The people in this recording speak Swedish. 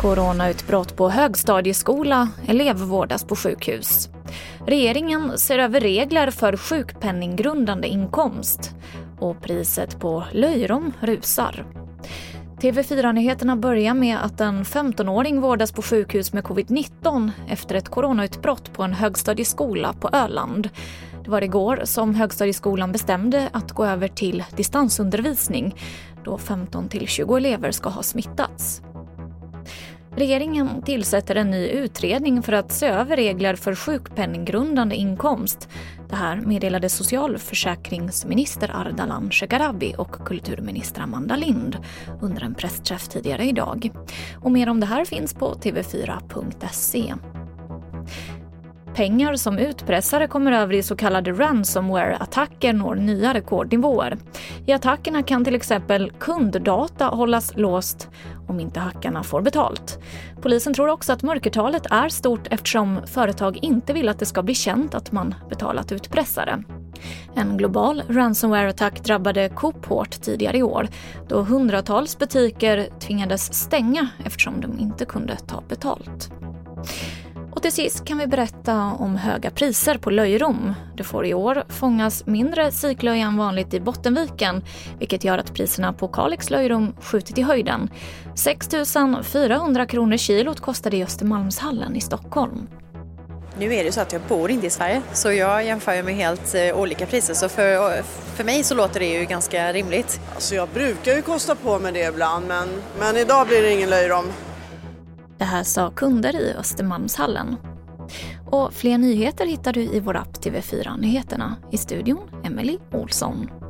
Coronautbrott på högstadieskola, elev vårdas på sjukhus. Regeringen ser över regler för sjukpenninggrundande inkomst och priset på löjrom rusar. TV4-nyheterna börjar med att en 15-åring vårdas på sjukhus med covid-19 efter ett coronautbrott på en högstadieskola på Öland. Det var igår som högstadieskolan bestämde att gå över till distansundervisning då 15 20 elever ska ha smittats. Regeringen tillsätter en ny utredning för att se över regler för sjukpenninggrundande inkomst. Det här meddelade socialförsäkringsminister Ardalan Shekarabi och kulturminister Amanda Lind under en pressträff tidigare idag. Och mer om det här finns på tv4.se. Pengar som utpressare kommer över i så kallade ransomware-attacker når nya rekordnivåer. I attackerna kan till exempel kunddata hållas låst om inte hackarna får betalt. Polisen tror också att mörkertalet är stort eftersom företag inte vill att det ska bli känt att man betalat utpressare. En global ransomware-attack drabbade Coop hårt tidigare i år då hundratals butiker tvingades stänga eftersom de inte kunde ta betalt. Till sist kan vi berätta om höga priser på löjrom. Det får i år fångas mindre siklöj än vanligt i Bottenviken vilket gör att priserna på Kalix löjrom skjutit i höjden. 6 400 kronor kilot kostar det i Östermalmshallen i Stockholm. Nu är det så att jag bor inte i Sverige så jag jämför med helt eh, olika priser så för, för mig så låter det ju ganska rimligt. Alltså jag brukar ju kosta på mig det ibland men, men idag blir det ingen löjrom. Det här sa kunder i Östermalmshallen. Och fler nyheter hittar du i vår app TV4 Nyheterna. I studion, Emily Olsson.